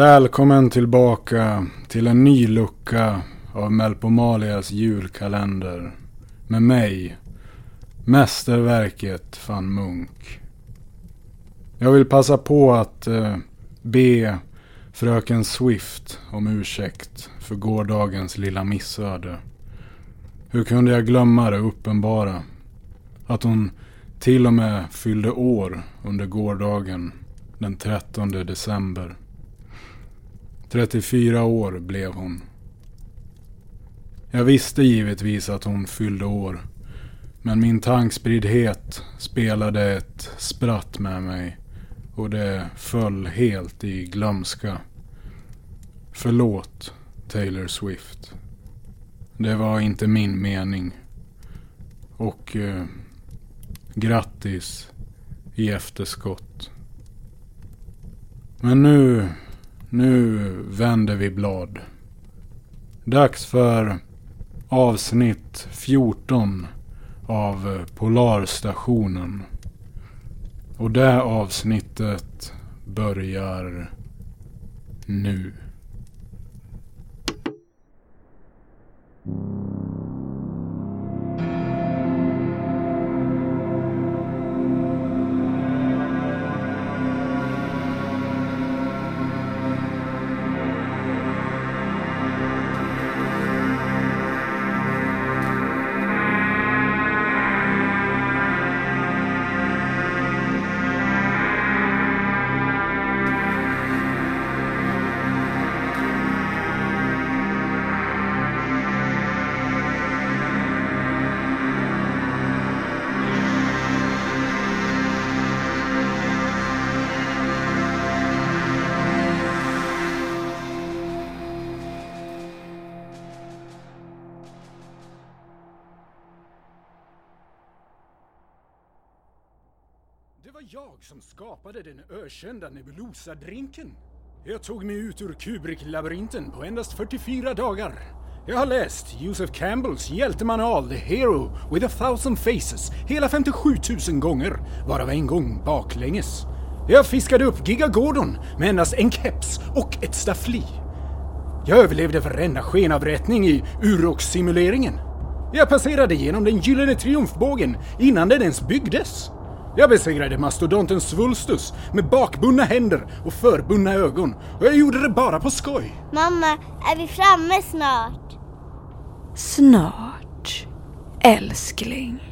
Välkommen tillbaka till en ny lucka av Melpomalias julkalender. Med mig, mästerverket van Munk. Jag vill passa på att eh, be fröken Swift om ursäkt för gårdagens lilla missöde. Hur kunde jag glömma det uppenbara? Att hon till och med fyllde år under gårdagen den 13 december. 34 år blev hon. Jag visste givetvis att hon fyllde år. Men min tankspriddhet spelade ett spratt med mig och det föll helt i glömska. Förlåt, Taylor Swift. Det var inte min mening. Och eh, grattis i efterskott. Men nu, nu vänder vi blad. Dags för avsnitt 14 av Polarstationen. Och det avsnittet börjar nu. Var jag som skapade den ökända Nebulosa-drinken. Jag tog mig ut ur Kubrick-labyrinten på endast 44 dagar. Jag har läst Joseph Campbells hjältemanual The Hero with a thousand faces hela 57 000 gånger, varav en gång baklänges. Jag fiskade upp Giga Gordon med endast en keps och ett staffli. Jag överlevde varenda skenavrättning i Urox-simuleringen. Jag passerade genom den gyllene triumfbågen innan den ens byggdes. Jag besegrade mastodonten Svulstus med bakbundna händer och förbundna ögon och jag gjorde det bara på skoj. Mamma, är vi framme snart? Snart, älskling.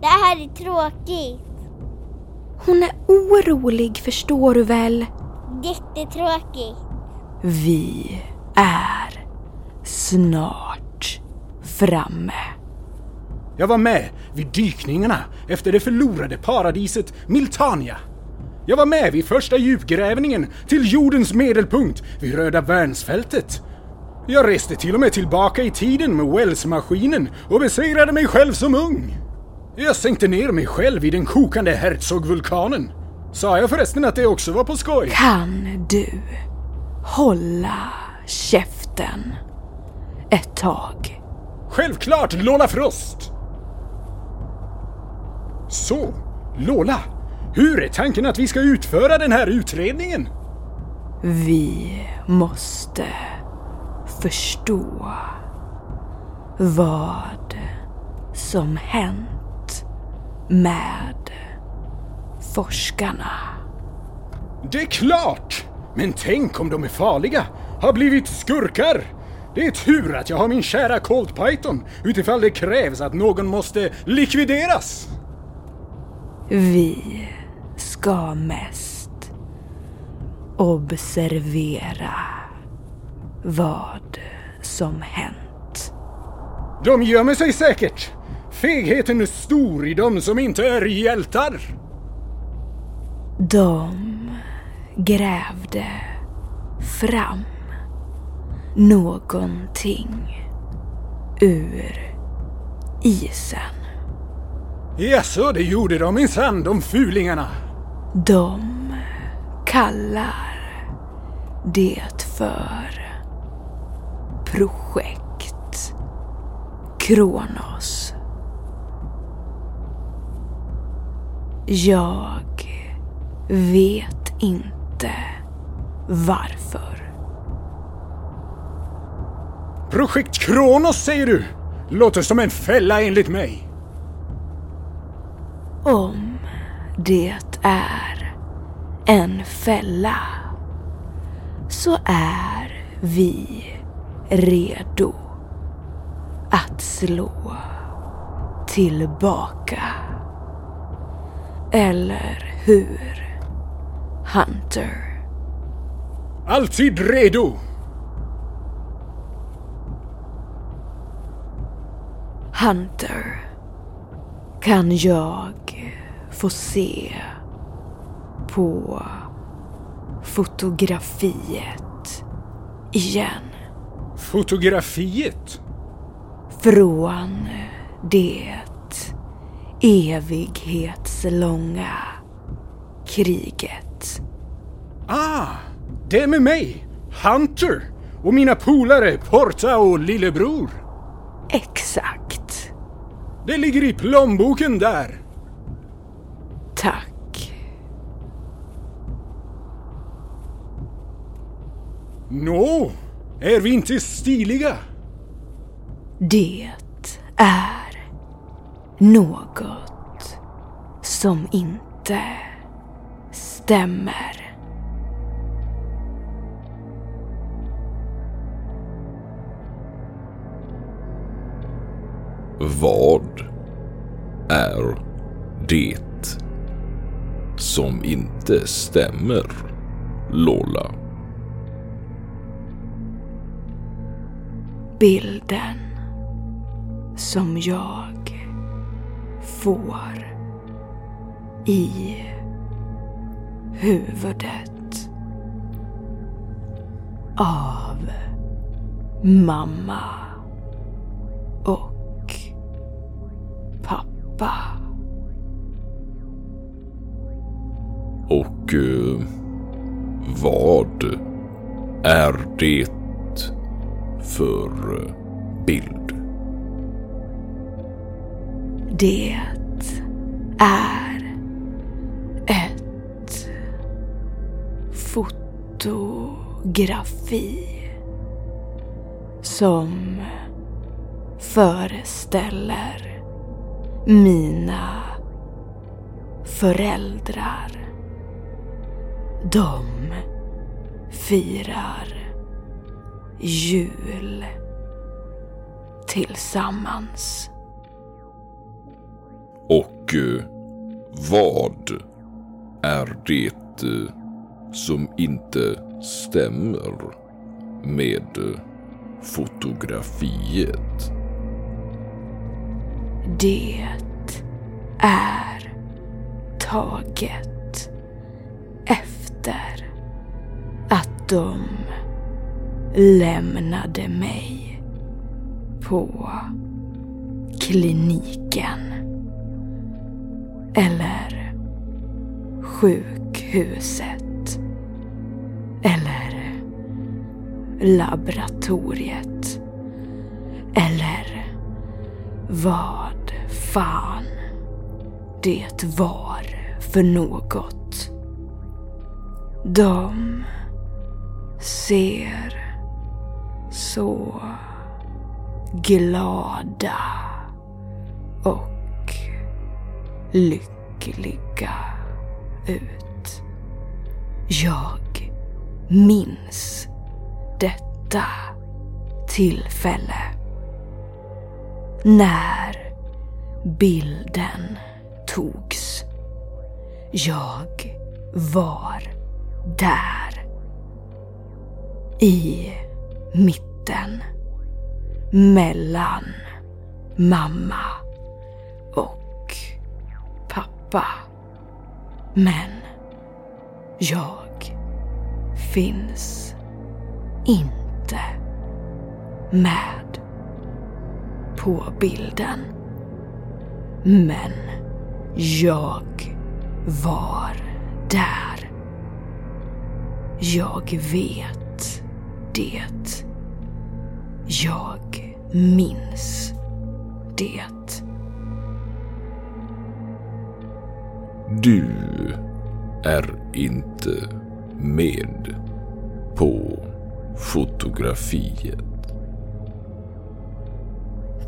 Det här är tråkigt. Hon är orolig förstår du väl? Jättetråkigt. Vi är snart framme. Jag var med vid dykningarna efter det förlorade paradiset Miltania. Jag var med vid första djupgrävningen till jordens medelpunkt vid Röda Värnsfältet. Jag reste till och med tillbaka i tiden med Wells-maskinen och besegrade mig själv som ung. Jag sänkte ner mig själv i den kokande Herzog-vulkanen. Sa jag förresten att det också var på skoj? Kan du hålla käften ett tag? Självklart, Lola Frost! Så, Lola. Hur är tanken att vi ska utföra den här utredningen? Vi måste förstå vad som hänt med forskarna. Det är klart! Men tänk om de är farliga? Har blivit skurkar? Det är tur att jag har min kära Colt Python utifall det krävs att någon måste likvideras. Vi ska mest observera vad som hänt. De gömmer sig säkert. Fegheten är stor i de som inte är hjältar. De grävde fram någonting ur isen. Jaså, det gjorde de minsann, de fulingarna. De kallar det för projekt Kronos. Jag vet inte varför. Projekt Kronos säger du? Låter som en fälla enligt mig. Om det är en fälla så är vi redo att slå tillbaka. Eller hur, Hunter? Alltid redo! Hunter, kan jag få se på fotografiet igen? Fotografiet? Från det evighetslånga kriget. Ah, det med mig! Hunter! Och mina polare Porta och Lillebror. Exakt. Det ligger i plånboken där. Tack. Nå, är vi inte stiliga? Det är något som inte stämmer. Vad är det som inte stämmer, Lola? Bilden som jag får i huvudet av mamma vad är det för bild? Det är ett fotografi som föreställer mina föräldrar. De firar jul tillsammans. Och eh, vad är det eh, som inte stämmer med eh, fotografiet? Det är taget efter de lämnade mig på kliniken. Eller sjukhuset. Eller laboratoriet. Eller vad fan det var för något. De ser så glada och lyckliga ut. Jag minns detta tillfälle. När bilden togs. Jag var där. I mitten. Mellan mamma och pappa. Men jag finns inte med på bilden. Men jag var där. Jag vet det. Jag minns det. Du är inte med på fotografiet.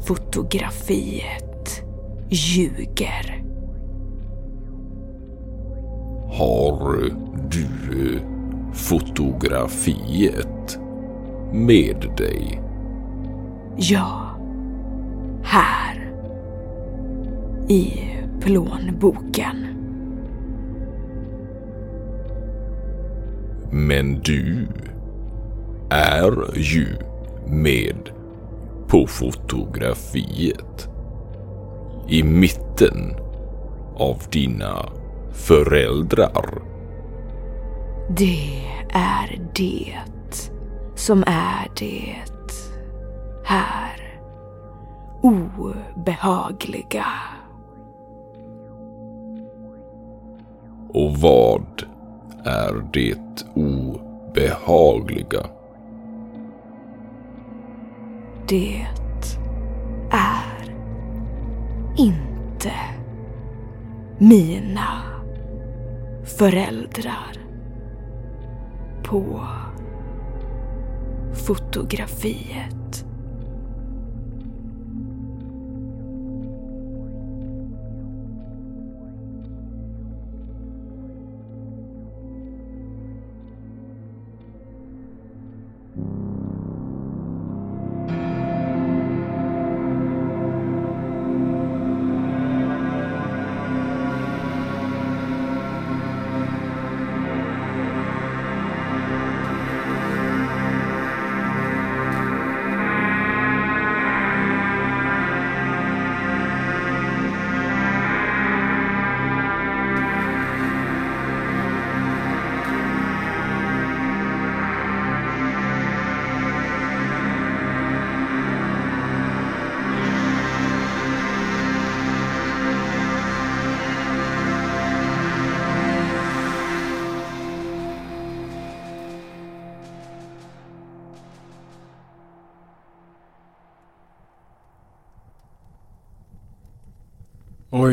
Fotografiet ljuger. Har du fotografiet med dig? Ja, här. I plånboken. Men du är ju med på fotografiet. I mitten av dina föräldrar. Det är det som är det här obehagliga. Och vad är det obehagliga? Det är inte mina föräldrar på fotografiet.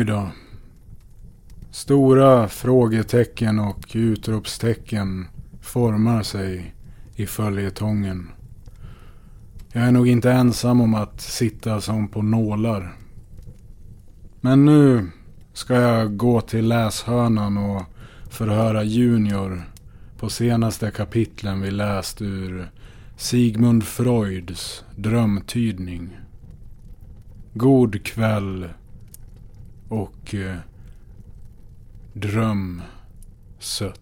Oj då. Stora frågetecken och utropstecken formar sig i följetongen. Jag är nog inte ensam om att sitta som på nålar. Men nu ska jag gå till läshörnan och förhöra Junior på senaste kapitlen vi läst ur Sigmund Freuds drömtydning. God kväll och eh, dröm sött.